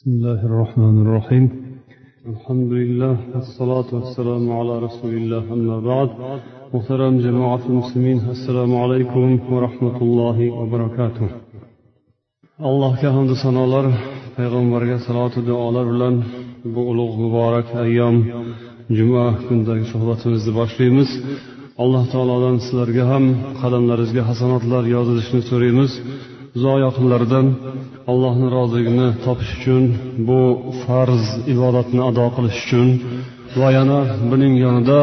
بسم الله الرحمن الرحيم الحمد لله والصلاة والسلام على رسول الله أما بعد محترم جماعة المسلمين السلام عليكم ورحمة الله وبركاته allohga hamdu sanolar payg'ambarga salotu duolar bilan bu ulug' muborak ayyom juma kunidagi suhbatimizni boshlaymiz alloh taolodan sizlarga ham qadamlaringizga hasanotlar yozilishini so'raymiz Uzoq yaqinlardan allohni roziligini topish uchun bu farz ibodatni ado qilish uchun va yana buning yonida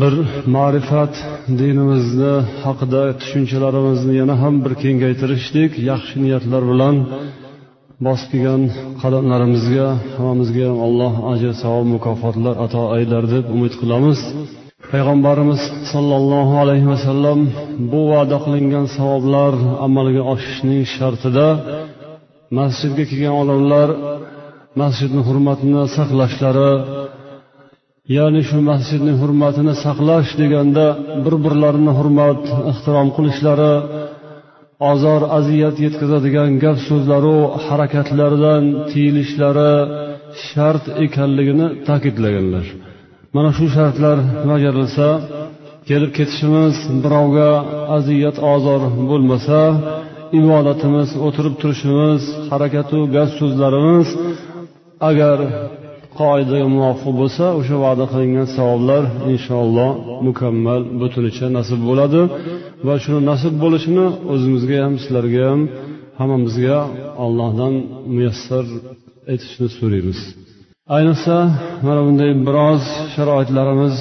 bir ma'rifat dinimizni haqida tushunchalarimizni yana ham bir kengaytirishlik yaxshi niyatlar bilan bosib kelgan qadamlarimizga hammamizga ham alloh ajr savob mukofotlar ato aylar deb umid qilamiz. Payg'ambarimiz sollallohu alayhi vasallam bu va'da qilingan savoblar amalga oshishning shartida masjidga kelgan odamlar masjidni hurmatini saqlashlari ya'ni shu masjidni hurmatini saqlash deganda bir birlarini hurmat ehtirom qilishlari ozor aziyat yetkazadigan gap so'zlaru harakatlardan tiyilishlari shart ekanligini ta'kidlaganlar. Mana shu shartlar bajarilsa kelib ketishimiz birovga aziyat ozor bo'lmasa ibodatimiz o'tirib turishimiz harakatu gap so'zlarimiz agar qoidaga muvofiq bo'lsa o'sha va'da qilingan savoblar inshaalloh mukammal butunicha nasib bo'ladi. Va shuni nasib bo'lishini o'zimizga ham sizlarga ham hammamizga allohdan muyassar etishni so'raymiz. Ayniqsa mana bunday biroz sharoitlarimiz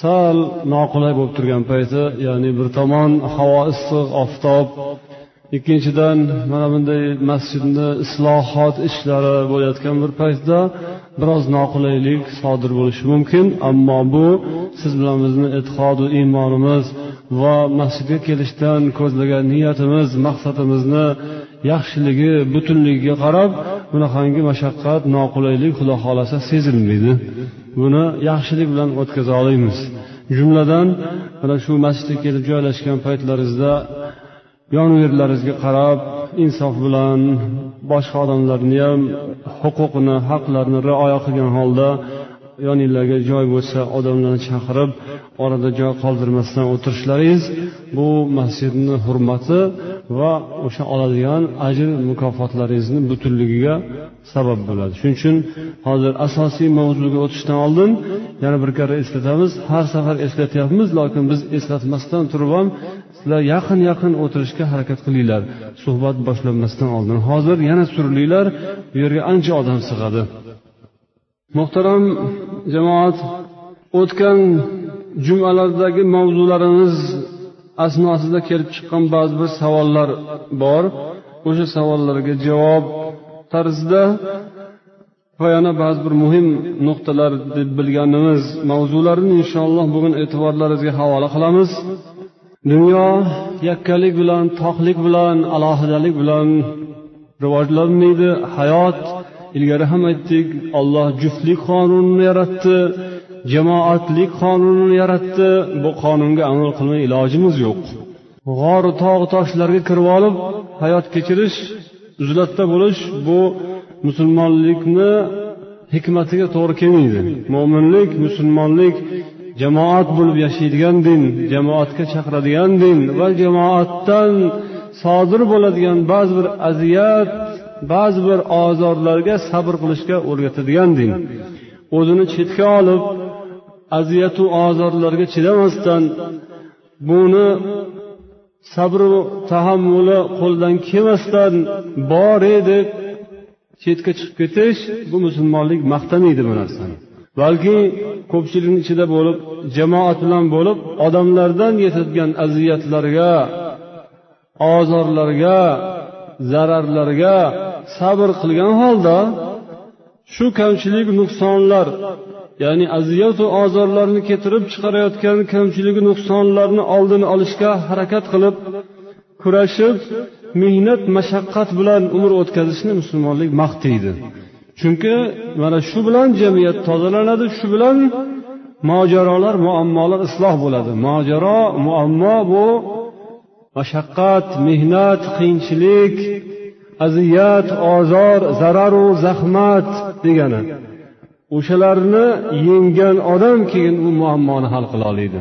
sal noqulay bo'lib turgan payti ya'ni bir tomon havo issiq oftob. Ikkinchidan mana bunday masjidni islohot ishlari bo'layotgan bir paytda biroz noqulaylik sodir bo'lishi mumkin. Ammo bu siz bilan bizni e'tiqodu iymonimiz va masjidga kelishdan ko'zlagan niyatimiz maqsadimizni yaxshiligi butunligiga qarab bunaqangi mashaqqat noqulaylik xudo xohlasa sezilmaydi buni yaxshilik bilan o'tkaza olamiz jumladan mana shu masjidga kelib joylashgan paytlaringizda yonverlaringizga qarab insof bilan boshqa odamlarni ham huquqini haqlarini rioya qilgan holda yoninglarga joy bo'lsa odamlarni chaqirib orada joy qoldirmasdan o'tirishlaringiz bu masjidni hurmati va o'sha oladigan ajr mukofotlaringizni butunligiga sabab bo'ladi. Shuning uchun hozir asosiy mavzuga o'tishdan oldin yana bir karra eslatamiz. Har safar eslatyapmiz lekin biz eslatmasdan turib ham sizlar yaqin yaqin o'tirishga harakat qilinglar. Suhbat boshlanmasdan oldin. Hozir yana surilinglar bu yerga ancha odam sig'adi. Muhtaram jamoat o'tgan jumalardagi mavzularimiz asnosida kelib chiqqan ba'zi bir savollar bor. O'sha savollarga javob tarzida va yana ba'zi bir muhim nuqtalar deb bilganimiz mavzularni inshaalloh bugun e'tiborlaringizga havola qilamiz. Dunyo yakkalik bilan toqlik bilan alohidalik bilan rivojlanmaydi. Hayot ilgari ham aytdik olloh juftlik qonunini yaratdi. Jamoatlik qonunini yaratdi. Bu qonunga amal qilmay ilojimiz yo'q. G'oru tog' toshlarga kirib olib hayot kechirish uzlatda bo'lish bu musulmonlikni hikmatiga to'g'ri kelmaydi. Mo'minlik musulmonlik jamoat bo'lib yashaydigan din jamoatga chaqiradigan din va jamoatdan sodir bo'ladigan ba'zi bir aziyat ba'zi bir ozorlarga sabr qilishga o'rgatadigan din. O'zini chetga olib aziyatu ozorlarga chidamasdan buni sabru tahammuli qo'ldan kelmasdan bor deb chetga chiqib ketish bu musulmonlik maqtamaydi bu narsani. Balki ko'pchilikni ichida bo'lib jamoat bilan bo'lib odamlardan yetadigan aziyatlarga ozorlarga zararlarga sabr qilgan holda shu kamchilik nuqsonlar ya'ni aziyatu ozorlarni keltirib chiqarayotgan kamchiligi nuqsonlarni oldini olishga harakat qilib kurashib mehnat mashaqqat bilan umr o'tkazishni musulmonlik maqtaydi chunki mana shu bilan jamiyat tozalanadi shu bilan mojarolar muammolar isloh bo'ladi. Mojaro muammo bu mashaqqat mehnat qiyinchilik aziyat ozor zararu zahmat degani. O'shalarni yenggan odam keyin u muammoni hal qila oladi.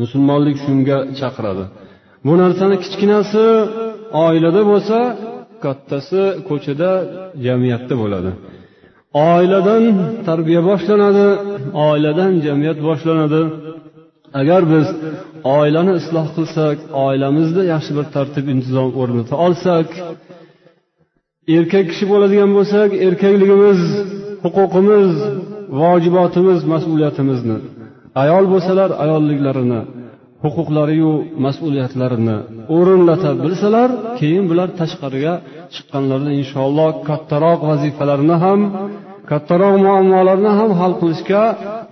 Musulmonlik shunga chaqiradi. Bu narsani kichkinasi oilada bo'lsa kattasi ko'chada jamiyatda bo'ladi. Oiladan tarbiya boshlanadi oiladan jamiyat boshlanadi. Agar biz oilani isloh qilsak oilamizda yaxshi bir tartib intizom o'rnata olsak erkak kishi bo'ladigan bo'lsak erkakligimiz huquqimiz vojibotimiz mas'uliyatimizni. Ayol bo'lsalar ayolliklarini huquqlariyu mas'uliyatlarini o'rinlata bilsalar keyin bular tashqariga chiqqanlarida inshaalloh kattaroq vazifalarni ham kattaroq muammolarni ham hal qilishga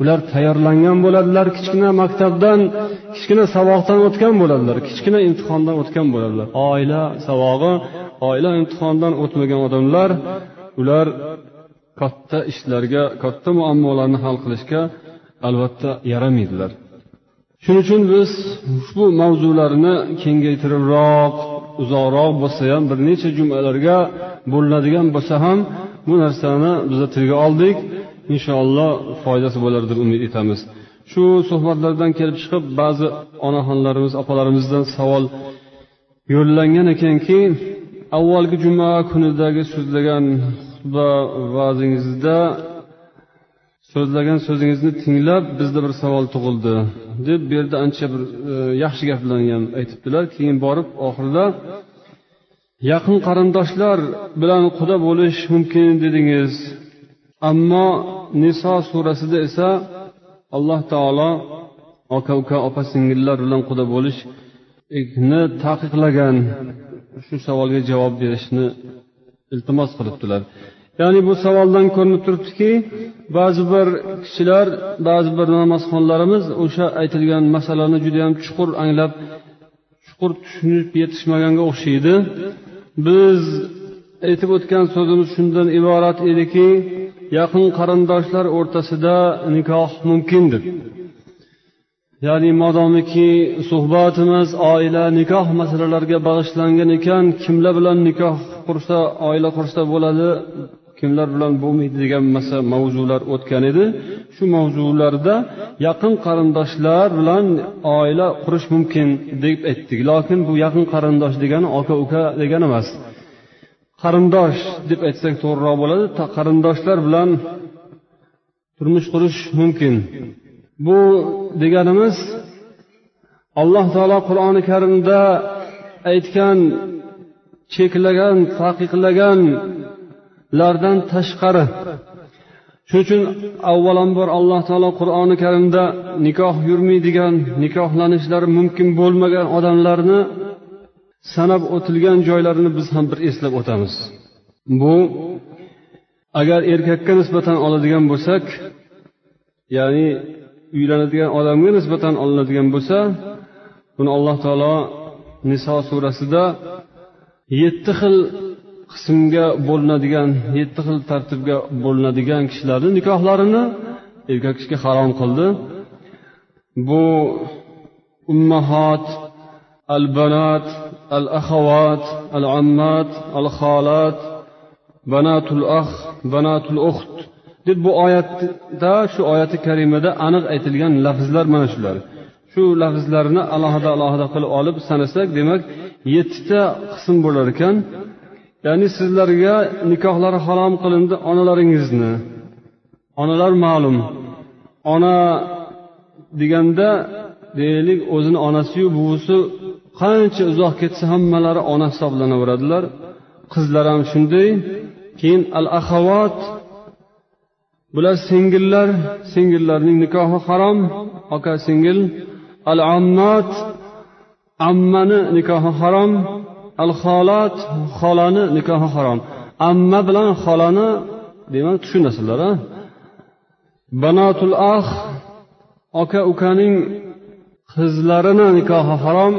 ular tayyorlangan bo'ladilar. Kichkina maktabdan kichkina saboqdan o'tgan bo'ladilar kichkina imtihondan o'tgan bo'ladilar. Oila savog'i oila imtihondan o'tmagan odamlar ular katta ishlarga katta muammolarni hal qilishga albatta yaramaydilar. Shuning uchun biz ushbu mavzularni kengaytiribroq uzoqroq bo'lsa ham bir necha jumalarga bo'linadigan bo'lsa ham bu narsani biza tilga oldik. Inshaalloh foydasi bo'lar deb umid etamiz. Shu suhbatlardan kelib chiqib ba'zi onaxonlarimiz opalarimizdan savol yo'llangan ekanki avvalgi juma kunidagi so'zlagan xutba va'zingizda so'zlagan so'zingizni tinglab bizda bir savol tug'ildi deb bu yerda ancha bir e, yaxshi gaplarni ham aytibdilar. Keyin borib oxirida yaqin qarindoshlar bilan quda bo'lish mumkin dedingiz. Ammo niso surasida esa alloh taolo aka uka opa singillar bilan quda bo'lishni taqiqlagan shu savolga javob berishni iltimos qilibdilar. Ya'ni bu savoldan ko'rinib turibdiki ba'zi bir kishilar ba'zi bir namozxonlarimiz o'sha aytilgan masalani judayam chuqur anglab chuqur tushunib yetishmaganga o'xshaydi. Biz aytib o'tgan so'zimiz shundan iborat ediki yaqin qarindoshlar o'rtasida nikoh mumkin deb ya'ni modomiki suhbatimiz oila nikoh masalalariga bag'ishlangan ekan kimlar bilan nikoh qursa oila qursa bo'ladi kimlar bilan bo'lmaydi degan mavzular o'tgan edi. Shu mavzularda yaqin qarindoshlar bilan oila qurish mumkin deb aytdik. Lokin bu yaqin qarindosh degani aka uka degani emas. Qarindosh deb aytsak to'g'riroq bo'ladi. Qarindoshlar bilan turmush qurish mumkin. Bu deganimiz alloh taolo qur'oni karimda aytgan cheklagan ulardan tashqari. Shuning uchun avvalambor alloh taolo qur'oni karimda nikoh yurmaydigan nikohlanishlari mumkin bo'lmagan odamlarni sanab o'tilgan joylarini biz ham bir eslab o'tamiz. Bu agar erkakka nisbatan oladigan bo'lsak ya'ni uylanadigan odamga nisbatan olinadigan bo'lsa buni alloh taolo niso surasida yetti xil qismga bo'linadigan yetti xil tartibga bo'linadigan kishilarni nikohlarini erkak kishiga harom qildi. Bu ummahat al banat al ahovat al ammat al xolat banatul ax banatul uxt deb bu oyatda shu oyati karimada aniq aytilgan lafzlar mana shular. Shu lafzlarni alohida alohida qilib olib sanasak demak yettita qism bo'lar ekan. Ya'ni sizlarga nikohlari harom qilindi onalaringizni. Onalar ma'lum. Ona deganda deylik o'zini onasiyu buvisi qancha uzoq ketsa hammalari ona hisoblanaveradilar. Qizlar ham shunday. Keyin al ahavat bular singillar. Singillarning nikohi harom. Aka singil. Al ammat ammani nikohi harom. Al xolat xolani nikohi harom. Amma bilan xolani demak tushunasizlar a banotul ax aka ukaning qizlarini nikohi harom.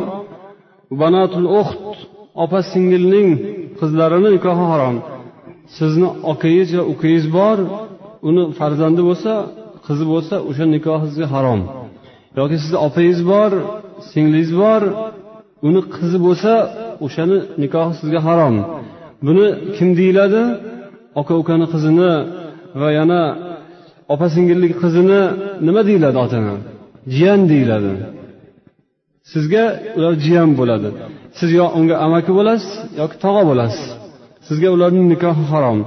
Banotul uxt opa singilning qizlarini nikohi harom. Sizni okangiz yo ukangiz bor uni farzandi bo'lsa qizi bo'lsa o'sha nikohingizga sizga harom. Yoki sizni opangiz bor singlingiz bor uni qizi bo'lsa o'shani nikohi sizga harom. Buni kim deyiladi? Aka ukani qizini va yana opa singillik qizini nima deyiladi otani? Jiyan deyiladi. Sizga ular jiyan bo'ladi. Siz yo unga amaki bo'lasiz yoki tog'a bo'lasiz. Sizga ularning nikohi harom.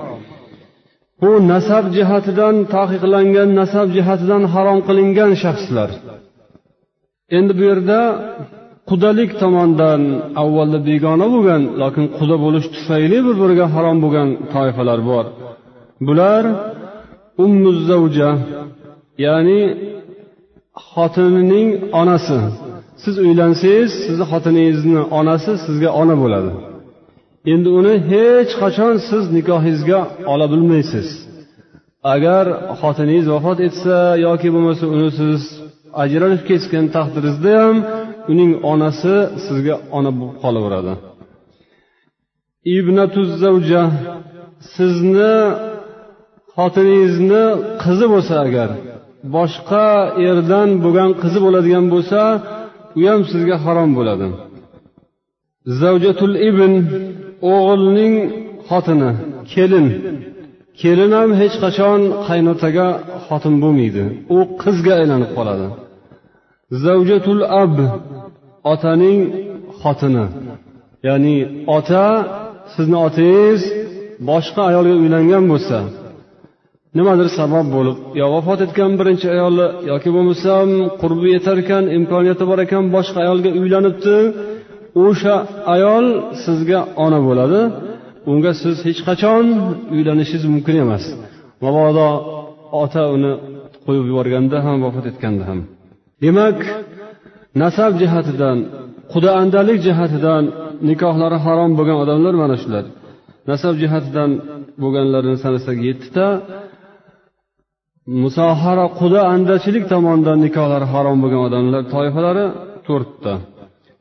Bu nasab jihatidan taqiqlangan nasab jihatidan harom qilingan shaxslar. Endi bu yerda qudalik tomondan avvalda begona bo'lgan lokin quda bo'lish tufayli bir biriga harom bo'lgan toifalar bor. Bular ummuzavja ya'ni xotinining onasi. Siz uylansangiz sizni xotiningizni onasi sizga ona bo'ladi. Endi uni hech qachon siz nikohingizga ola bilmaysiz. Agar xotiningiz vafot etsa yoki bo'lmasa uni siz ajralib ketgan taqdiringizda ham uning onasi sizga ona bo'lib qolaveradi. Ibnatuzavja sizni xotiningizni qizi bo'lsa agar boshqa erdan bo'lgan qizi bo'ladigan bo'lsa u ham sizga harom bo'ladi. Zavjatul ibn o'g'ilning xotini kelin. Kelin ham hech qachon qaynotaga xotin bo'lmaydi. U qizga aylanib qoladi. Zavjatul ab otaning xotini. Ya'ni ota sizni otangiz boshqa ayolga uylangan bo'lsa nimadir sabab bo'lib yo vafot etgan birinchi ayoli yoki bo'lmasam qurbi yetar ekan imkoniyati bor ekan boshqa ayolga uylanibdi o'sha ayol sizga ona bo'ladi. Unga siz hech qachon uylanishingiz mumkin emas. Mabodo ota uni qo'yib yuborganda ham vafot etganda ham. Demak nasab jihatidan quda andalik jihatidan nikohlari harom bo'lgan odamlar mana shular. Nasab jihatidan bo'lganlarini sanasak yettita musohara quda andachilik tomonidan nikohlari harom bo'lgan odamlar toifalari to'rtta.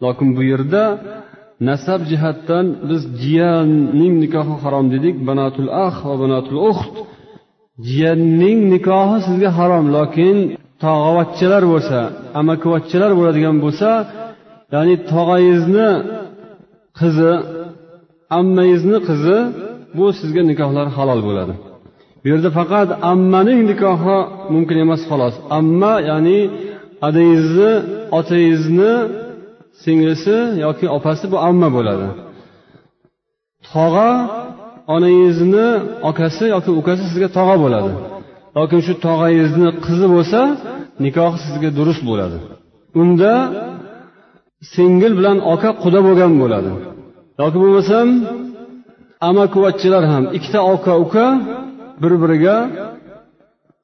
Lokin bu yerda nasab jihatdan biz jiyanning nikohi harom dedik banatul ax va banatul uxt jiyanning nikohi sizga harom lokin tog'avachchalar bo'lsa amakivachchalar bo'ladigan bo'lsa ya'ni tog'angizni qizi ammangizni qizi bu sizga nikohlari halol bo'ladi. Bu yerda faqat ammaning nikohi mumkin emas xolos. Amma ya'ni adangizni otangizni singlisi yoki opasi bu amma bo'ladi. Tog'a onangizni akasi yoki ukasi sizga tog'a bo'ladi. Yoki shu tog'angizni qizi bo'lsa nikoh sizga durust bo'ladi. Unda singil bilan oka quda bo'lgan bo'ladi. Yoki bo'lmasam amakivachchalar ham ikkita oka uka bir biriga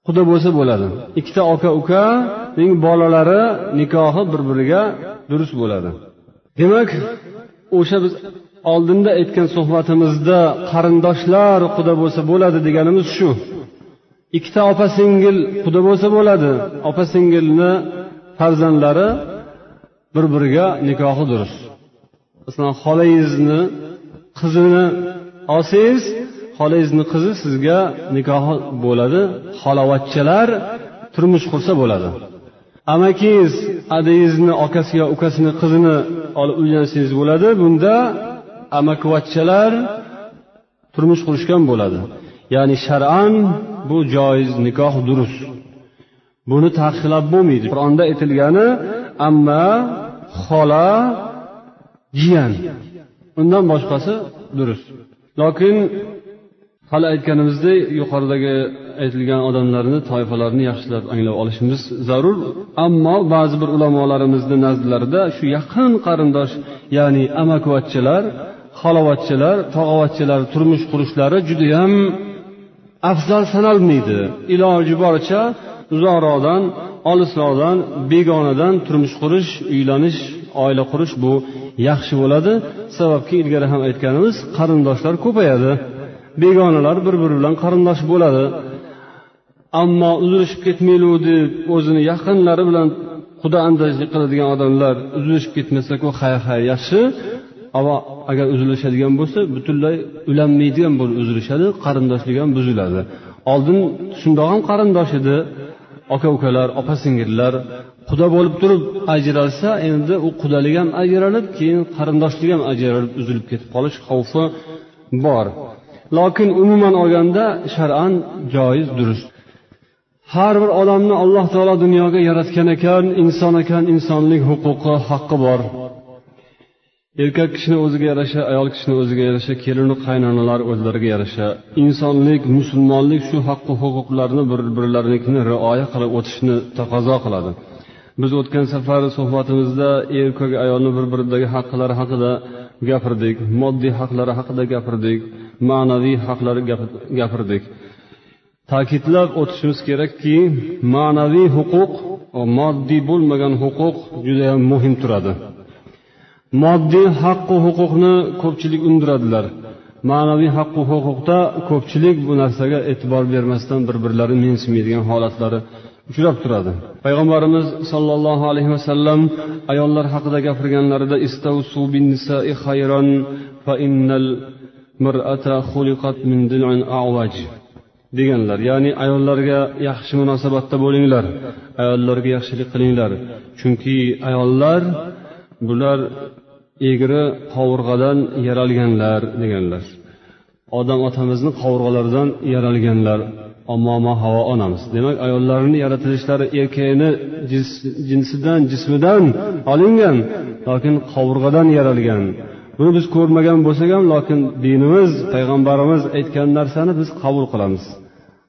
quda bo'lsa bo'ladi. Ikkita oka ukaning bolalari nikohi bir biriga durust bo'ladi. Demak o'sha biz oldinda aytgan suhbatimizda qarindoshlar quda bo'lsa bo'ladi deganimiz shu. Ikkita opa singil quda bo'lsa bo'ladi. Opa singilni farzandlari bir biriga nikohi durust masalan xolangizni qizini olsangiz xolangizni qizi sizga nikohi bo'ladi. Xolavachchalar turmush qursa bo'ladi. Amakingiz adangizni akasiga ukasini qizini olib uylansangiz bo'ladi. Bunda amakivachchalar turmush qurishgan bo'ladi. Ya'ni shar'an bu joiz nikoh durust buni taqiqlab bo'lmaydi. Qur'onda aytilgani amma xola jiyan. Undan boshqasi durust lokin hali aytganimizdek yuqoridagi aytilgan odamlarni toifalarni yaxshilab anglab olishimiz zarur. Ammo ba'zi bir ulamolarimizni nazdlarida shu yaqin qarindosh ya'ni amakivachchalar xolavachchalar tog'avachchalar turmush qurishlari judayam afzal sanalmaydi. Iloji boricha uzoqroqdan olisroqdan begonadan turmush qurish uylanish oila qurish bu yaxshi bo'ladi. Sababki ilgari ham aytganimiz qarindoshlar ko'payadi. Begonalar bir biri bilan qarindosh bo'ladi. Ammo uzilishib ketmaylik deb o'zini yaqinlari bilan quda andajlik qiladigan odamlar uzilishib ketmasaku hay hay yaxshi. Ammo agar uzilishadigan bo'lsa butunlay ulanmaydigan bo'lib uzilishadi qarindoshlik ham buziladi. Oldin shundoq ham qarindosh edi. Aka ukalar opa singillar quda bo'lib turib ajralsa endi u qudalik ham ajralib keyin qarindoshlik ham ajralib uzilib ketib qolish xavfi bor. Lokin umuman olganda shar'an joiz durust. Har bir odamni alloh taolo dunyoga yaratgan ekan inson ekan insonlik huquqi haqqi bor. Erkak kishini o'ziga yarasha ayol kishini o'ziga yarasha kelinu qaynonalar o'zlariga yarasha. Insonlik musulmonlik shu haqqi huquqlarni bir birlarinikini rioya qilib o'tishni taqozo qiladi. Biz o'tgan safar suhbatimizda erkak ayolni bir biridagi haqqilari haqida gapirdik moddiy haqlari haqida gapirdik ma'naviy haqlari gapirdik. Ta'kidlab o'tishimiz kerakki ma'naviy huquq moddiy bo'lmagan huquq judayam muhim turadi. Moddiy haqqu huquqni ko'pchilik undiradilar. Ma'naviy haqqu huquqda ko'pchilik bu narsaga e'tibor bermasdan bir birlarini mensimaydigan holatlari uchrab turadi. Payg'ambarimiz sollallohu alayhi vasallam ayollar haqida gapirganlarida deganlar. Ya'ni ayollarga yaxshi munosabatda bo'linglar ayollarga yaxshilik qilinglar. Chunki ayollar bular egri qovurg'adan yaralganlar deganlar. Odam otamizni qovurg'alaridan yaralganlar. Omoma havo onamiz. Demak ayollarni yaratilishlari erkakni jinsidan jismidan olingan lokin qovurg'adan yaralgan. Buni biz ko'rmagan bo'lsak ham lokin dinimiz payg'ambarimiz aytgan narsani biz qabul qilamiz.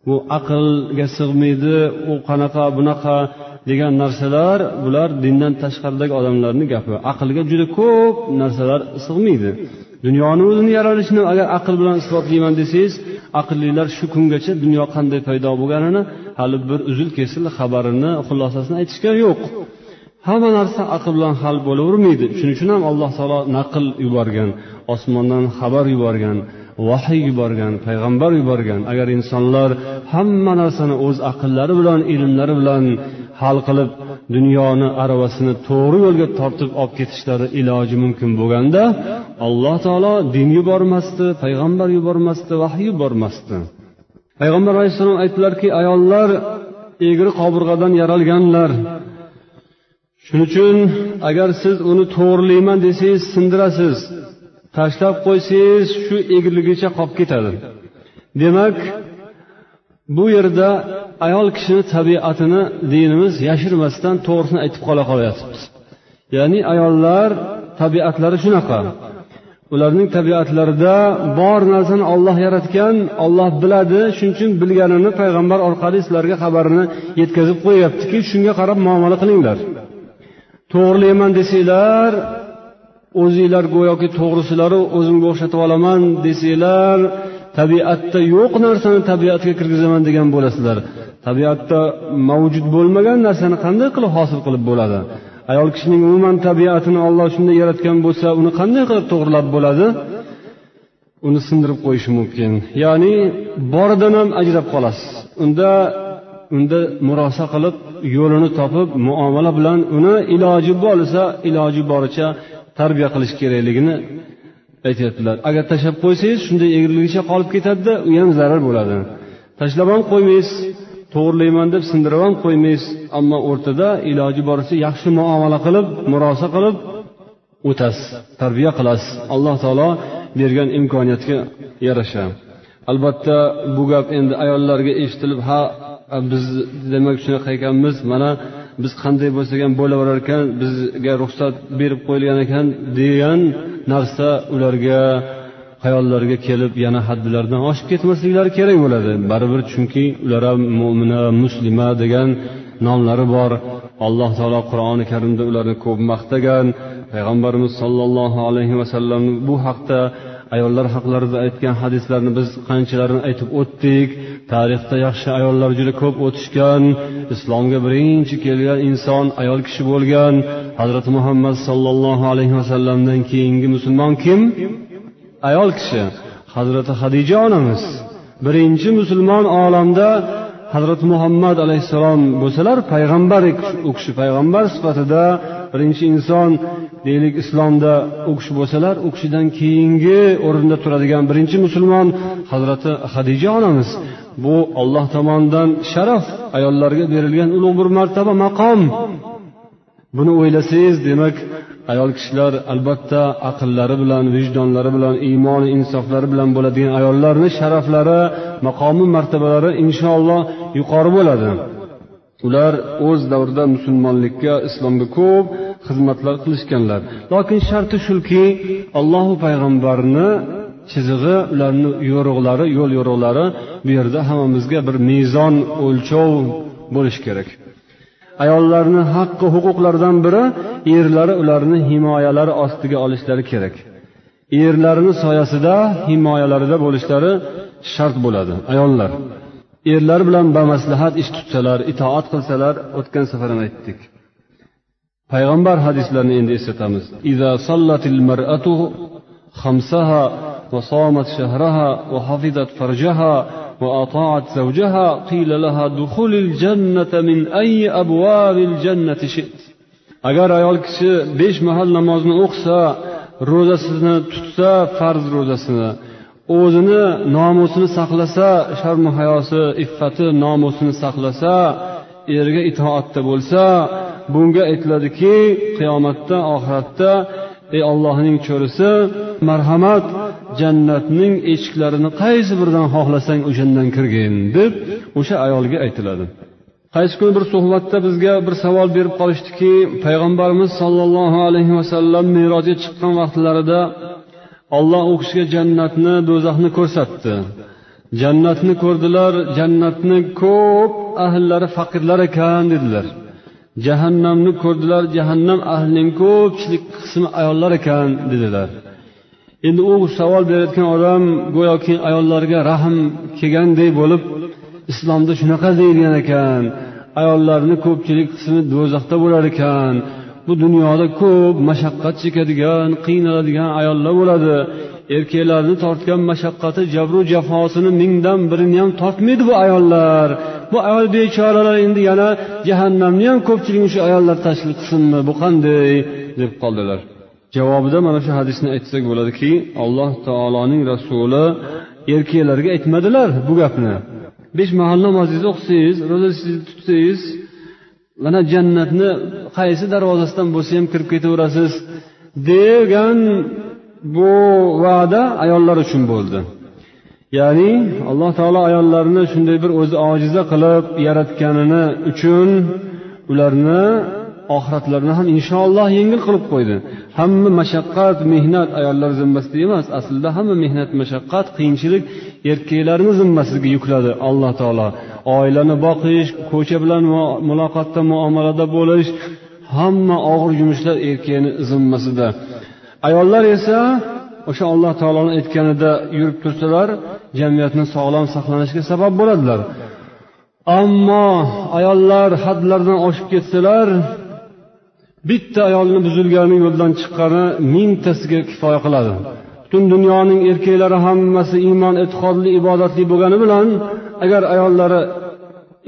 Bu aqlga sig'maydi u qanaqa bunaqa degan narsalar bular dindan tashqaridagi odamlarni gapi aqlga juda ko'p narsalar sig'maydi. Dunyoni o'zini yaralishini agar aql bilan isbotlayman desangiz aqllilar shu kungacha dunyo qanday paydo bo'lganini hali bir uzil kesil xabarini xulosasini aytishgani yo'q. Hamma narsa aql bilan hal bo'lavermaydi. Shuning uchun ham alloh taolo naql yuborgan osmondan xabar yuborgan vahiy yuborgan payg'ambar yuborgan. Agar insonlar hamma narsani o'z aqllari bilan ilmlari bilan hal qilib dunyoni aravasini to'g'ri yo'lga tortib olib ketishlari iloji mumkin bo'lganda alloh taolo din yubormasdi payg'ambar yubormasdi vahiy yubormasdi. Payg'ambar alayhissalom aytdilarki ayollar egri qobirg'adan yaralganlar. Shuning uchun agar siz uni to'g'rilayman desangiz sindirasiz. Tashlab qo'ysangiz shu egriligicha qolib ketadi. Demak bu yerda ayol kishini tabiatini dinimiz yashirmasdan to'g'risini aytib qola qolyapmiz ya'ni ayollar tabiatlari shunaqa. Ularning tabiatlarida bor narsani olloh yaratgan olloh biladi shuning uchun bilganini payg'ambar orqali sizlarga xabarini yetkazib qo'yyaptiki shunga qarab muomala qilinglar. To'g'rilayman desanglar o'zinglar go'yoki to'g'risilaru o'zimga o'xshatib olaman desanglar tabiatda yo'q narsani tabiatga kirgizaman degan bo'lasizlar. Tabiatda mavjud bo'lmagan narsani qanday qilib hosil qilib bo'ladi? Ayol kishining umuman tabiatini olloh shunday yaratgan bo'lsa uni qanday qilib to'g'irlab bo'ladi? Uni sindirib qo'yishi mumkin. Ya'ni boridan ham ajrab qolasiz. Unda unda murosa qilib yo'lini topib muomala bilan uni iloji bo'lsa iloji boricha tarbiya qilish kerakligini aytyaptilar. Agar tashlab qo'ysangiz shunday egrilikcha qolib ketadida u ham zarar bo'ladi. Tashlab ham qo'ymaysiz to'g'irlayman deb sindirib ham qo'ymaysiz ammo o'rtada iloji boricha yaxshi muomala qilib murosa qilib o'tasiz tarbiya qilasiz. Alloh taolo bergan imkoniyatga yarasha. Albatta bu gap endi ayollarga eshitilib ha biz demak shunaqa ekanmiz mana biz qanday bo'lsak ham bo'laverar ekan bizga ruxsat berib qo'yilgan ekan degan narsa ularga hayollariga kelib yana haddilardan oshib ketmasliklari kerak bo'ladi. Baribir chunki ular ham mo'mina muslima degan nomlari bor. Alloh taolo qur'oni karimda ularni ko'p maqtagan. Payg'ambarimiz sollallohu alayhi vasallam bu haqda ayollar haqlarida aytgan hadislarni biz qanchalarini aytib o'tdik. Tarixda yaxshi ayollar juda ko'p o'tishgan islomga birinchi kelgan inson ayol kishi bo'lgan. Hazrati muhammad sollallohu alayhi vasallamdan keyingi musulmon kim? Ayol kishi. Hazrati hadija onamiz. Birinchi musulmon olamda hazrati muhammad alayhissalom bo'lsalar payg'ambar u kishi payg'ambar sifatida birinchi inson deylik islomda u kishi bo'lsalar u kishidan keyingi o'rinda turadigan birinchi musulmon hazrati hadija onamiz. Bu olloh tomonidan sharaf ayollarga berilgan ulug' bir martaba maqom. Buni o'ylasangiz demak ayol kishilar albatta aqllari bilan vijdonlari bilan iymoni insoflari bilan bo'ladigan ayollarni sharaflari maqomi martabalari inshaalloh yuqori bo'ladi. Ular o'z davrida musulmonlikka islomga ko'p xizmatlar qilishganlar. Lokin sharti shuki allohu payg'ambarni chizig'i ularni yo'riqlari yo'l yo'riqlari bu yerda hammamizga bir mezon o'lchov bo'lishi kerak. Ayollarni haqqi huquqlaridan biri erlari ularni himoyalari ostiga olishlari kerak. Erlarini soyasida himoyalarida bo'lishlari shart bo'ladi ayollar. Erlar bilan bamaslahat ish tutsalar itoat qilsalar o'tgan safar ham aytdik. payg'ambar hadislarini endi eslatamiz وصامت شهرها وحفظت فرجها وأطاعت زوجها قيل لها دخول الجنة من أي أبواب الجنة شئت agar ayol kishi besh mahal namozni o'qisa ro'zasini tutsa farz ro'zasini o'zini nomusini saqlasa sharmu hayosi iffati nomusini saqlasa erga itoatda bo'lsa bunga aytiladiki qiyomatda oxiratda ey ollohning cho'risi marhamat jannatning eshiklarini qaysi biridan xohlasang o'shandan kirgin deb o'sha ayolga aytiladi. Qaysi kuni bir suhbatda bizga bir savol berib qolishdiki payg'ambarimiz sollallohu alayhi vasallam merojga chiqqan vaqtlarida olloh u kishiga jannatni do'zaxni ko'rsatdi. Jannatni ko'rdilar jannatni ko'p ahllari faqirlar ekan dedilar. Jahannamni ko'rdilar jahannam ahlining ko'pchilik qismi ayollar ekan dedilar. Endi u savol berayotgan odam go'yoki ayollarga rahm kelganday bo'lib islomda shunaqa deyilgan ekan ayollarni ko'pchilik qismi do'zaxda bo'lar ekan bu dunyoda ko'p mashaqqat chekadigan qiynaladigan ayollar bo'ladi. Erkaklarni tortgan mashaqqati jabru jafosini mingdan birini ham tortmaydi bu ayollar. Bu ayol bechoralar endi yana jahannamni ham ko'pchiligini shu ayollar tashkil qilsinmi bu qanday? deb qoldilar. Javobida mana shu hadisni aytsak bo'ladiki alloh taoloning rasuli erkaklarga aytmadilar bu gapni. Besh mahal namozingizni o'qisangiz ro'zangizni tutsangiz mana jannatni qaysi darvozasidan bo'lsa ham kirib ketaverasiz degan bu va'da ayollar uchun bo'ldi. Ya'ni alloh taolo ayollarni shunday bir o'zi ojiza qilib yaratganini uchun ularni oxiratlarini ham inshaalloh yengil qilib qo'ydi. Hamma mashaqqat mehnat ayollar zimmasida emas aslida hamma mehnat mashaqqat qiyinchilik erkaklarni zimmasiga yukladi alloh taolo. Oilani boqish ko'cha bilan muloqotda muomalada bo'lish hamma og'ir yumushlar erkakni zimmasida. Ayollar esa o'sha alloh taoloni aytganida yurib tursalar jamiyatni sog'lom saqlanishiga sabab bo'ladilar. Ammo ayollar hadlardan oshib ketsalar bitta ayolni buzilgani yo'ldan chiqqani mingtasiga kifoya qiladi. Butun dunyoning erkaklari hammasi iymon e'tiqodli ibodatli bo'lgani bilan agar ayollari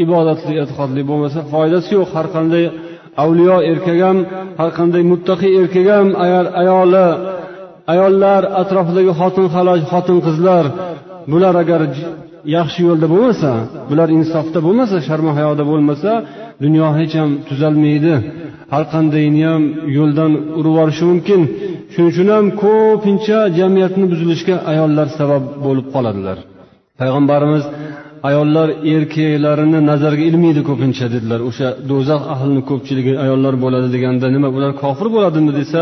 ibodatli e'tiqodli bo'lmasa foydasi yo'q. Har qanday avliyo erkak ham har qanday muttaqiy erkak ham agar ayoli ayollar atrofidagi xotin xaloj xotin qizlar bular agar yaxshi yo'lda bo'lmasa bular insofda bo'lmasa sharma hayoda bo'lmasa dunyo hech ham tuzalmaydi. Har qandayini ham yo'ldan urib yuborishi mumkin. Shuning uchun ham ko'pincha jamiyatni buzilishiga ayollar sabab bo'lib qoladilar. Payg'ambarimiz ayollar erkaklarini nazarga ilmaydi ko'pincha dedilar. O'sha do'zax ahlini ko'pchiligi ayollar bo'ladi deganda nima ular kofir bo'ladimi desa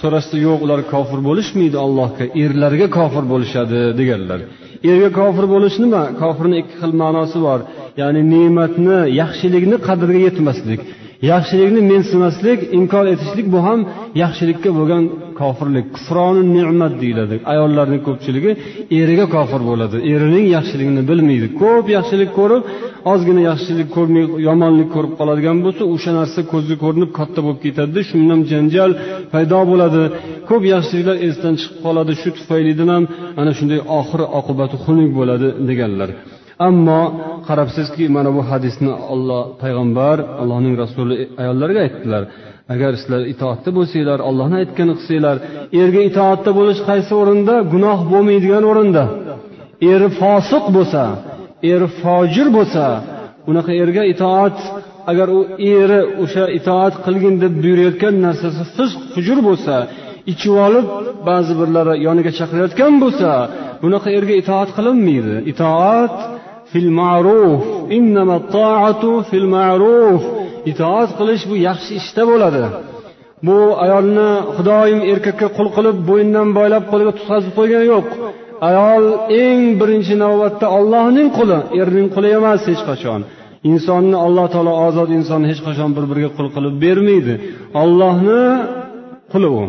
so'rashsa yo'q ular kofir bo'lishmaydi allohga erlarga kofir bo'lishadi deganlar. Erga kofir bo'lish nima? Kofirni ikki xil ma'nosi bor. Ya'ni ne'matni yaxshilikni qadriga yetmaslik. Yaxshilikni mensimaslik inkor etishlik bu ham yaxshilikka bo'lgan kofirlik. Kufroni ne'mat deyiladi. Ayollarning ko'pchiligi eriga kofir bo'ladi. Erining yaxshiligini bilmaydi. Ko'p yaxshilik ko'rib ozgina yaxshilik ko'rmay yomonlik ko'rib qoladigan bo'lsa o'sha narsa ko'zga ko'rinib katta bo'lib ketadida shundan janjal paydo bo'ladi. Ko'p yaxshiliklar esdan chiqib qoladi. Shu tufaylidan ham ana shunday oxiri oqibati xunuk bo'ladi deganlar. Ammo qarabsizki mana bu hadisni olloh payg'ambar allohning rasuli ayollarga aytdilar. Agar sizlar itoatda bo'lsanglar ollohni aytganini qilsanglar erga itoatda bo'lish qaysi o'rinda? Gunoh bo'lmaydigan o'rinda. Eri fosiq bo'lsa eri fojir bo'lsa unaqa erga itoat agar u eri o'sha itoat qilgin deb buyurayotgan narsasi fisq hujur bo'lsa ichib olib ba'zi birlari yoniga chaqirayotgan bo'lsa bunaqa erga itoat qilinmaydi. Itoat fil ma'ruf. Fil ma'ruf. Itoat qilish bu yaxshi ishda bo'ladi. Bu ayolni xudoyim erkakka qul qilib bo'ynidan boylab qo'liga tutqazib qo'ygani yo'q. Ayol eng birinchi navbatda ollohning quli erning quli emas hech qachon. Insonni alloh taolo ozod insonni hech qachon bir biriga qul qilib bermaydi. Ollohni quli u.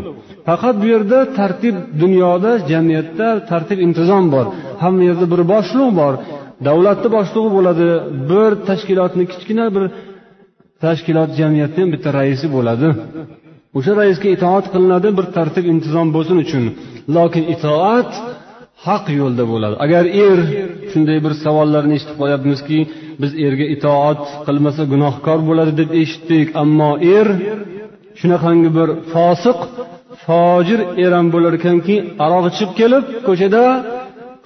Faqat bu yerda tartib dunyoda jamiyatda tartib intizom bor. Hamma yerda bir boshliq bor. Davlatni boshlig'i bo'ladi bir tashkilotni kichkina bir tashkilot jamiyatni ham bitta raisi bo'ladi. O'sha raisga itoat qilinadi bir tartib intizom bo'lsin uchun. Lokin itoat haq yo'lda bo'ladi. Agar er shunday bir savollarni eshitib qolyapmizki biz erga itoat qilmasa gunohkor bo'ladi deb eshitdik ammo er shunaqangi bir fosiq fojir er ham bo'lar ekanki aroq ichib kelib ko'chada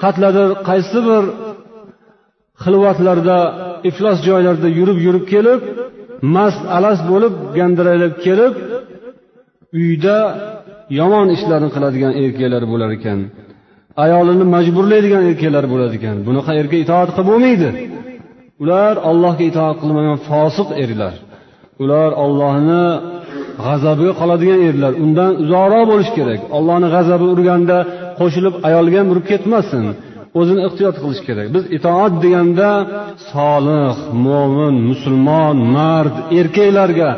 qatladir qaysi bir xilvatlarda iflos joylarda yurib yurib kelib mast alast bo'lib gandiraylab kelib uyda yomon ishlarni qiladigan erkaklar bo'lar ekan. Ayolini majburlaydigan erkaklar bo'ladi ekan. Bunaqa erga itoat qilib bo'lmaydi. Ular allohga itoat qilmagan fosiq erlar ular ollohni g'azabiga qoladigan erlar undan uzoqroq bo'lish kerak. Ollohni g'azabi urganda qo'shilib ayolga ham urib ketmasin. O'zini ehtiyot qilish kerak. Biz itoat deganda solih mo'min musulmon mard erkaklarga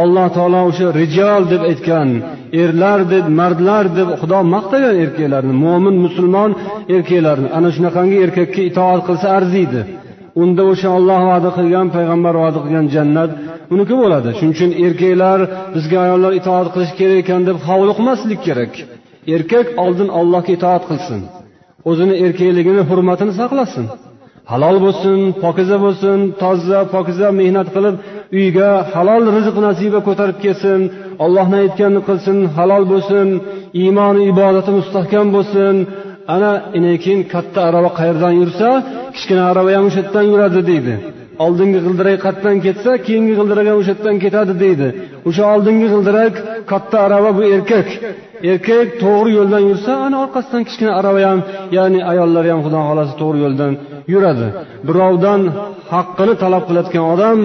alloh taolo o'sha rijol deb aytgan erlar deb mardlar deb xudo maqtagan erkaklarni mo'min musulmon erkaklarni ana shunaqangi erkakka itoat qilsa arziydi. Unda o'sha olloh va'da qilgan payg'ambar va'da qilgan jannat uniki bo'ladi. Shuning uchun erkaklar bizga ayollar itoat qilish kerak ekan deb hovliqmaslik kerak. Erkak oldin allohga itoat qilsin. O'zini erkakligini hurmatini saqlasin. Halol bo'lsin pokiza bo'lsin toza pokiza mehnat qilib uyiga halol rizq nasiba ko'tarib kelsin ollohni aytganini qilsin halol bo'lsin iymoni ibodati mustahkam bo'lsin. Ana keyin katta arava qayerdan yursa kichkina arava ham o'sha yerdan yuradi deydi. Oldingi g'ildirak qayerdan ketsa keyingi g'ildirak ham o'sha yerdan ketadi deydi. O'sha oldingi g'ildirak katta arava bu erkak. Erkak to'g'ri yo'ldan yursa ana orqasidan kichkina arava ham ya'ni ayollar ham xudo xohlasa to'g'ri yo'ldan yuradi. Birovdan haqqini talab qilayotgan odam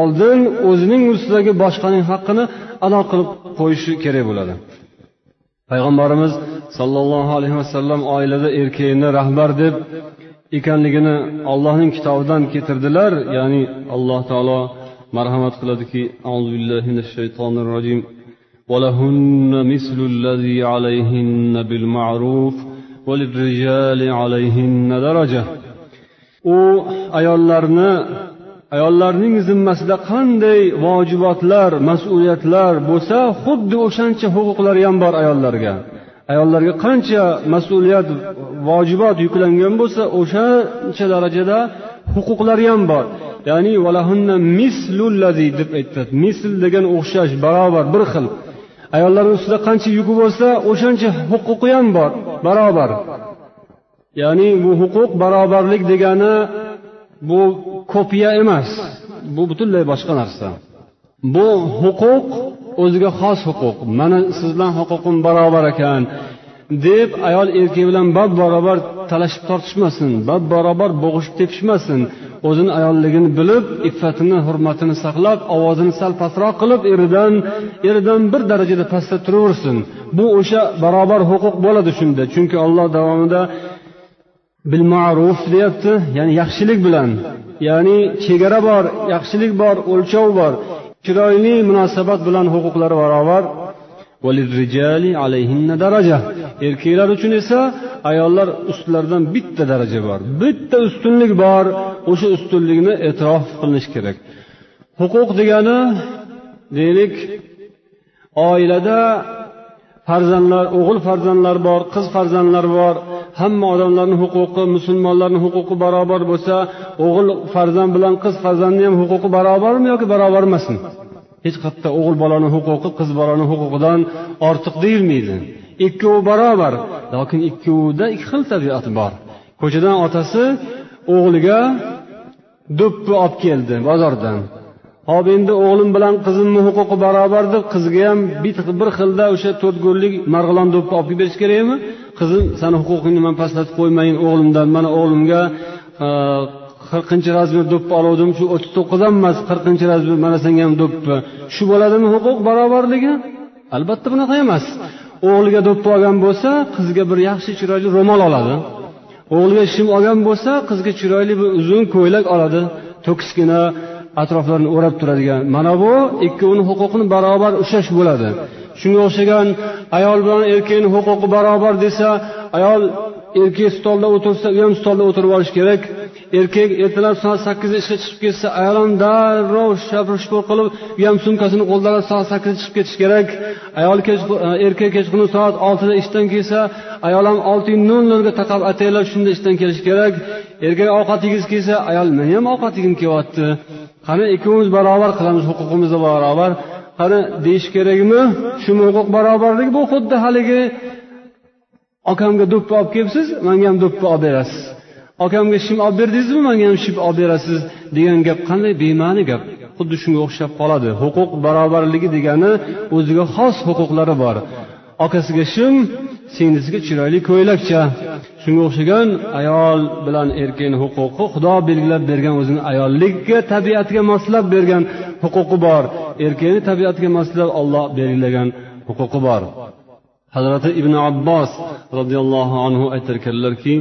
oldin o'zining ustidagi boshqaning haqqini ado qilib qo'yishi kerak bo'ladi. Payg'ambarimiz sollallohu alayhi vasallam oilada erkakni rahbar deb ekanligini ollohning kitobidan keltirdilar ya'ni alloh taolo marhamat qiladiki auzu billahi minash shaytonir rojim ولهن مثل الذي عليهن بالمعروف وللرجال عليهن درجة u ayollarni ayollarning zimmasida qanday vojibotlar mas'uliyatlar bo'lsa xuddi o'shancha huquqlari ham bor ayollarga Ayollarga qancha mas'uliyat vojibot yuklangan bo'lsa o'shancha darajada huquqlari ham bor. Ya'ni valahunna mislullazi deb aytadi misl degan o'xshash barobar bir xil. Ayollarni ustida qancha yuki bo'lsa o'shancha huquqi ham bor barobar. Ya'ni bu huquq barobarlik degani bu kopiya emas. Bu butunlay boshqa narsa. Bu huquq o'ziga xos huquq. Mana siz bilan huquqim barobar ekan deb ayol erkak bilan bab barobar talashib tortishmasin bab barobar bo'g'ishib tepishmasin. O'zini ayolligini bilib iffatini hurmatini saqlab ovozini sal pastroq qilib eridan eridan bir darajada pastda turaversin. Bu o'sha barobar huquq bo'ladi shunda. Chunki olloh davomida bil ma'ruf deyapti ya'ni yaxshilik bilan. Ya'ni chegara bor yaxshilik bor o'lchov bor. Chiroyli munosabat bilan huquqlari barobar erkaklar uchun esa ayollar ustlaridan bitta daraja bor. Bitta ustunlik bor. O'sha ustunlikni e'tirof qilinishi kerak. Huquq degani deylik oilada farzandlar o'g'il farzandlar bor qiz farzandlar bor. Hamma odamlarni huquqi musulmonlarni huquqi barobar bo'lsa o'g'il farzand bilan qiz farzandni ham huquqi barobarmi yoki barobar emasmi? Hech qayerda o'g'il bolani huquqi qiz bolani huquqidan ortiq deyilmaydi. Ikkovi barobar lokin ikkovida ikki xil tabiat bor. Ko'chadan otasi o'g'liga do'ppi olib keldi bozordan. Hop endi o'g'lim bilan qizimni huquqi barobar deb qizga ham bir xilda o'sha to'rt go'rlik marg'ilon do'ppi olib kelib berish kerakmi? Qizim sani huquqingni man pastlatib qo'ymayin o'g'limdan. Mana o'g'limga e, qirqinchi razmer do'ppi oluvdim. Shu o'ttiz to'qqizdan emas qirqinchi razmer mana senga ham do'ppi. Shu bo'ladimi huquq barobarligi? Albatta bunaqa emas. O'g'liga do'ppi olgan bo'lsa qizga bir yaxshi chiroyli ro'mol oladi. O'g'liga shim olgan bo'lsa qizga chiroyli bir uzun ko'ylak oladi. To'kisgina atroflarini o'rab turadigan. Mana bu ikkovini huquqini barobar ushlash bo'ladi. Shunga o'xshagan ayol bilan erkakni huquqi barobar desa ayol erkak stolda o'tirsa u ham stolda o'tirib olishi kerak. Erkak ertalab soat sakkizda ishga chiqib ketsa ayol ham darrov shapir shupur qilib u ham sumkasini qo'lida olib soat sakkizda chiqib ketishi kerak. Ayol erkak kechqurun soat oltida ishdan kelsa ayol ham olti nol nolga taqab ataylab shunda ishdan kelishi kerak. Erkak ovqat yegisi kelsa ayol men ham ovqat yegim kelyapti qani ikkovimiz barobar qilamiz huquqimizni barobar. Qani deyish kerakmi? Shu huquq barobarligi bu xuddi haligi okamga do'ppi olib kelibsiz manga ham do'ppi olib berasiz. Okamga shim olib berdingizmi manga ham shim olib berasiz degan gap qanday bema'ni gap? Xuddi shunga o'xshab qoladi. Huquq barobarligi degani o'ziga xos huquqlari bor. Akasiga shim singlisiga chiroyli ko'ylakcha. Shunga o'xshagan ayol bilan erkakni huquqi xudo belgilab bergan o'zini ayollikka tabiatiga moslab bergan huquqi bor. Erkakni tabiatiga moslab olloh belgilagan huquqi bor. Hazrati ibn abbos roziyallohu anhu aytarkanlarki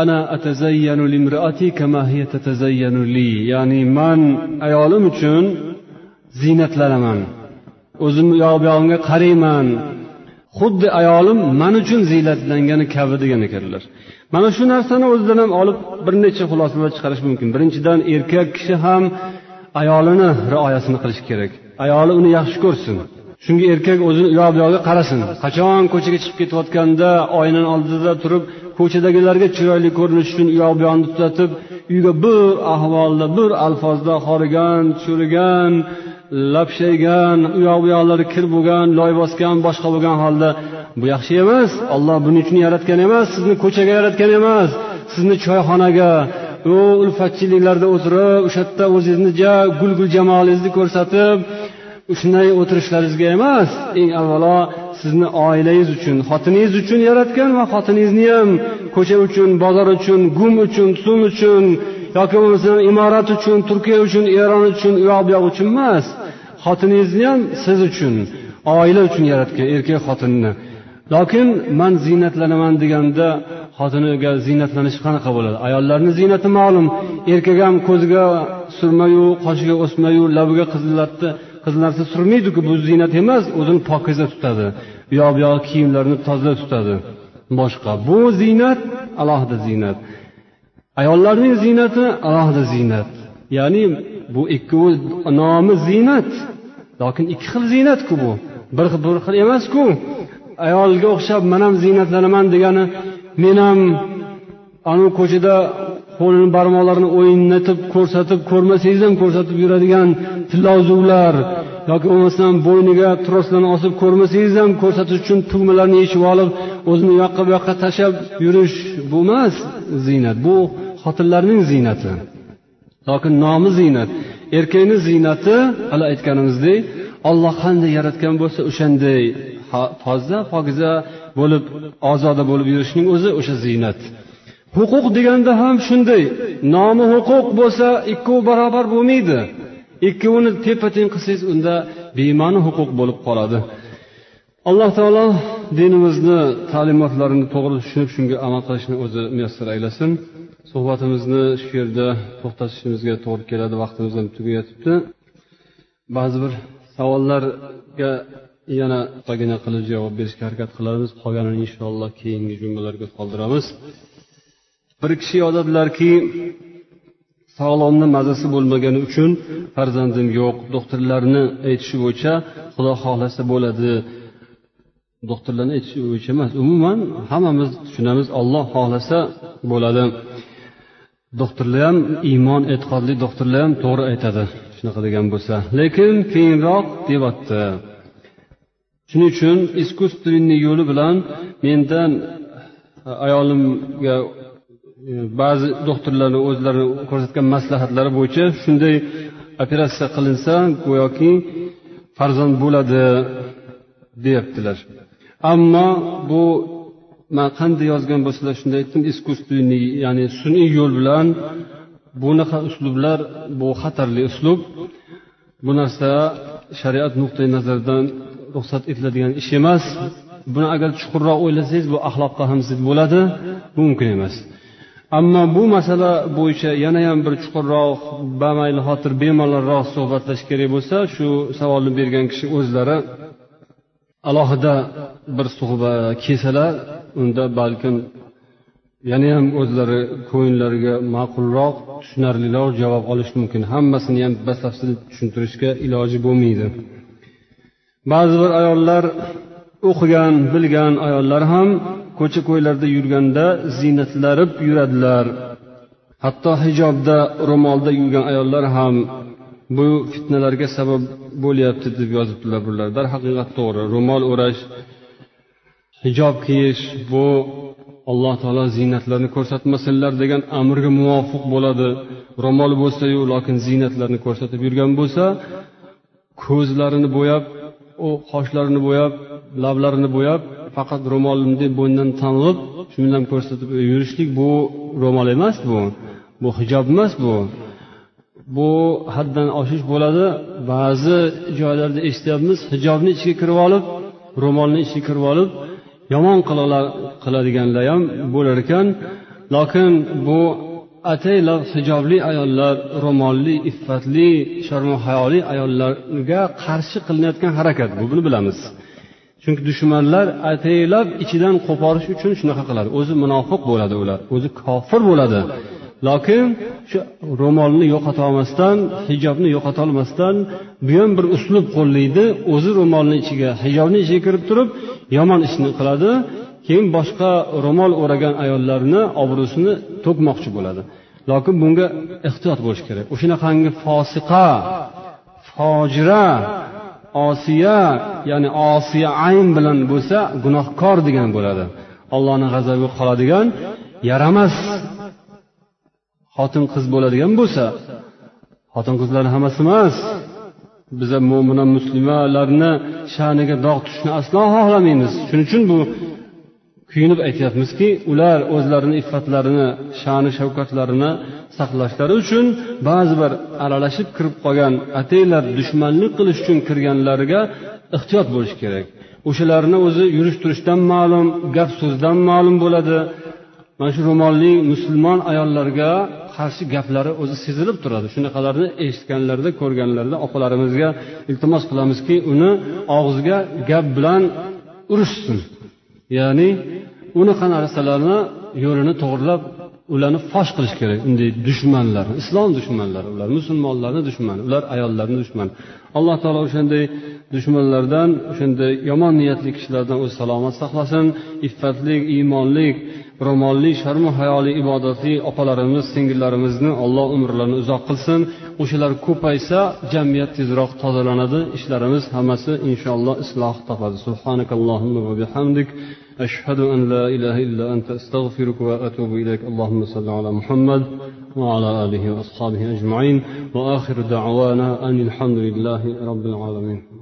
ana atazayyanu limraati kama hiya tatazayyanu li. Ya'ni man ayolim uchun ziynatlanaman o'zim yoq bu qarayman xuddi ayolim man uchun ziynatlangani kabi degan ekanlar mana shu narsani o'zidan ham olib bir necha xulosalar chiqarish mumkin. Birinchidan erkak kishi ham ayolini rioyasini qilishi kerak. Ayoli uni yaxshi ko'rsin. Shunga erkak o'zini u yoq bu yoqqa qarasin. Qachon ko'chaga chiqib ketayotganda oynani oldida turib ko'chadagilarga chiroyli ko'rinish uchun u yoq bu yoqni tuzatib uyga bir ahvolda bir alfozda horigan cho'rigan lapshaygan u yoq bu yoqlari kir bo'lgan loy bosgan boshqa bo'lgan holda bu yaxshi emas. Olloh buning uchun yaratgan emas sizni ko'chaga yaratgan emas sizni choyxonaga u ulfatchiliklarda o'tirib o'sha yerda o'zingizni ja gul gul jamolingizni ko'rsatib shunday o'tirishlaringizga emas. Eng avvalo sizni oilangiz uchun xotiningiz uchun yaratgan va xotiningizni ham ko'cha uchun bozor uchun gum uchun sum uchun yoki bo'lmasam imorat uchun turkiya uchun eron uchun u yoq bu yoq uchun emas. Xotiningizni ham siz uchun oila uchun yaratgan erkak xotinni lokin man ziynatlanaman deganda xotiniga ziynatlanish qanaqa bo'ladi? Ayollarni ziynati ma'lum. Erkak ham ko'ziga surmayu qoshiga o'smayu labiga qizillatni qizil narsa surmaydiku bu ziynat emas o'zini pokiza tutadi. U yoq bu kiyimlarini toza tutadi. Boshqa. Bu ziynat alohida ziynat. Ayollarning ziynati alohida ziynat. Ya'ni bu ikkovi nomi ziynat. Lokin ikki xil ziynatku bu. Bir xil bir xil emasku. Ayolga o'xshab man ham ziynatlanaman degani men ham anavi ko'chada qo'lini barmoqlarini o'ynatib ko'rsatib ko'rmasangiz ham ko'rsatib yuradigan tillozuvlar yoki bo'lmasam bo'yniga troslarni osib ko'rmasangiz ham ko'rsatish uchun tugmalarni yechib olib o'zini u yoqqa bu yoqqa tashlab yurish bu emas ziynat. Bu xotinlarning ziynati. Lokin nomi ziynat. Erkakni ziynati hali aytganimizdek olloh qanday yaratgan bo'lsa o'shanday toza pokiza bo'lib ozoda bo'lib yurishning o'zi o'sha ziynat. Huquq deganda ham shunday. Nomi huquq bo'lsa ikkovi barobar bo'lmaydi. Ikkovini teppa teng qilsangiz unda bema'ni huquq bo'lib qoladi. Alloh taolo dinimizni ta'limotlarini to'g'ri tushunib shunga amal qilishni o'zi muyassar aylasin. Suhbatimizni shu yerda to'xtatishimizga to'g'ri keladi vaqtimiz ham tugayotibdi. Ba'zi bir savollarga yana qisqagina qilib javob berishga harakat qilamiz. Qolganini inshaalloh keyingi jumbalarga qoldiramiz. Bir kishi yozadilarki sog'lomni mazasi bo'lmagani uchun farzandim yo'q doktorlarni aytishi bo'yicha xudo xohlasa bo'ladi. Doktorlarni aytishi bo'yicha emas umuman hammamiz tushunamiz olloh xohlasa bo'ladi. Doktorlar ham iymon e'tiqodli doktorlar ham to'g'ri aytadi shunaqa degan bo'lsa. Lekin keyinroq deyapti. Shuning uchun искусственный yo'li bilan mendan e, ayolimga e, ba'zi doktorlarni o'zlarini ko'rsatgan maslahatlari bo'yicha shunday operatsiya qilinsa go'yoki farzand bo'ladi deyaptilar. Ammo bu man qanday yozgan bo'lsalar shunday aytdim искусственный ya'ni sun'iy yo'l bilan bunaqa uslublar bu xatarli uslub. Bu narsa shariat nuqtai nazaridan ruxsat etiladigan ish emas. Buni agar chuqurroq o'ylasangiz bu axloqqa ham zid bo'ladi bu mumkin emas. Ammo bu masala bo'yicha yana ham bir chuqurroq bamayli xotir bemalolroq suhbatlashish kerak bo'lsa shu savolni bergan kishi o'zlari alohida bir suhbat kelsalar unda balkim yanayam o'zlari ko'ngillariga ma'qulroq tushunarliroq javob olish mumkin. Hammasini ham batafsil tushuntirishga iloji bo'lmaydi. Ba'zi bir ayollar o'qigan bilgan ayollar ham ko'cha ko'ylarda yurganda ziynatlanib yuradilar. Hatto hijobda ro'molda yurgan ayollar ham bu fitnalarga sabab bo'lyapti deb yozibdilar bular. Darhaqiqat to'g'ri ro'mol o'rash hijob kiyish bu alloh taolo ziynatlarni ko'rsatmasinlar degan amrga muvofiq bo'ladi. Ro'mol bo'lsayu lokin ziynatlarni ko'rsatib yurgan bo'lsa ko'zlarini bo'yab u qoshlarini bo'yab lablarini bo'yab faqat ro'molimni bo'ynidan tang'ib shu bilan ko'rsatib yurishlik bu ro'mol emas bu bu hijob emas bu. Bu haddan oshish bo'ladi. Ba'zi joylarda eshityapmiz hijobni ichiga kirib olib ro'molni ichiga kirib olib yomon qiladiganlar ham bo'lar ekan. Lokin bu ataylab hijobli ayollar ro'molli iffatli sharmu hayoli ayollarga qarshi qilinayotgan harakat. Bu buni bilamiz. Chunki dushmanlar ataylab ichidan qo'porish uchun shunaqa qiladi. O'zi munofiq bo'ladi ular o'zi kofir bo'ladi. Lokin shu ro'molni yo'qotolmasdan hijobni yo'qotolmasdan bu ham bir uslub qo'llaydi. O'zi ro'molni ichiga hijobni ichiga kirib turib yomon ishni qiladi keyin boshqa ro'mol o'ragan ayollarni obro'sini to'kmoqchi bo'ladi. Lokin bunga ehtiyot bo'lish kerak. O'shanaqangi fosiqa fojira osiya ya'ni osiya ayn bilan bo'lsa gunohkor degan bo'ladi. Allohni g'azabiga qoladigan yaramas xotin qiz bo'ladigan bo'lsa xotin qizlarni hammasi emas biza mo'mina muslimalarni sha'niga dog' tushishni aslo xohlamaymiz. Shuning uchun bu kuyinib aytyapmizki ular o'zlarini iffatlarini sha'ni shavkatlarini saqlashlari uchun ba'zi bir aralashib kirib qolgan ataylar dushmanlik qilish uchun kirganlariga ehtiyot bo'lish kerak. O'shalarni o'zi yurish turishdan ma'lum gap so'zdan ma'lum bo'ladi. Mana shu ro'molli musulmon ayollarga qarshi gaplari o'zi sezilib turadi. Shunaqalarni eshitganlarida ko'rganlarida opalarimizga iltimos qilamizki uni og'ziga gap bilan urishsin. Ya'ni unaqa narsalarni yo'lini to'g'irlab ularni fosh qilish kerak. Unday dushmanlar islom dushmanlari ular musulmonlarni dushmani ular ayollarni dushmani. Alloh taolo o'shanday dushmanlardan o'shanday yomon niyatli kishilardan o'zi salomat saqlasin. Iffatli iymonli ro'molli sharmu hayoli ibodatli opalarimiz singillarimizni alloh umrlarini uzoq qilsin o'shalar ko'paysa jamiyat tezroq tozalanadi ishlarimiz hammasi inshaalloh isloh topadi subhanakallohumma va bihamdik أشهد أن لا إله إلا أنت أستغفرك وأتوب إليك اللهم صل على محمد وعلى آله وأصحابه أجمعين وآخر دعوانا أن الحمد لله رب العالمين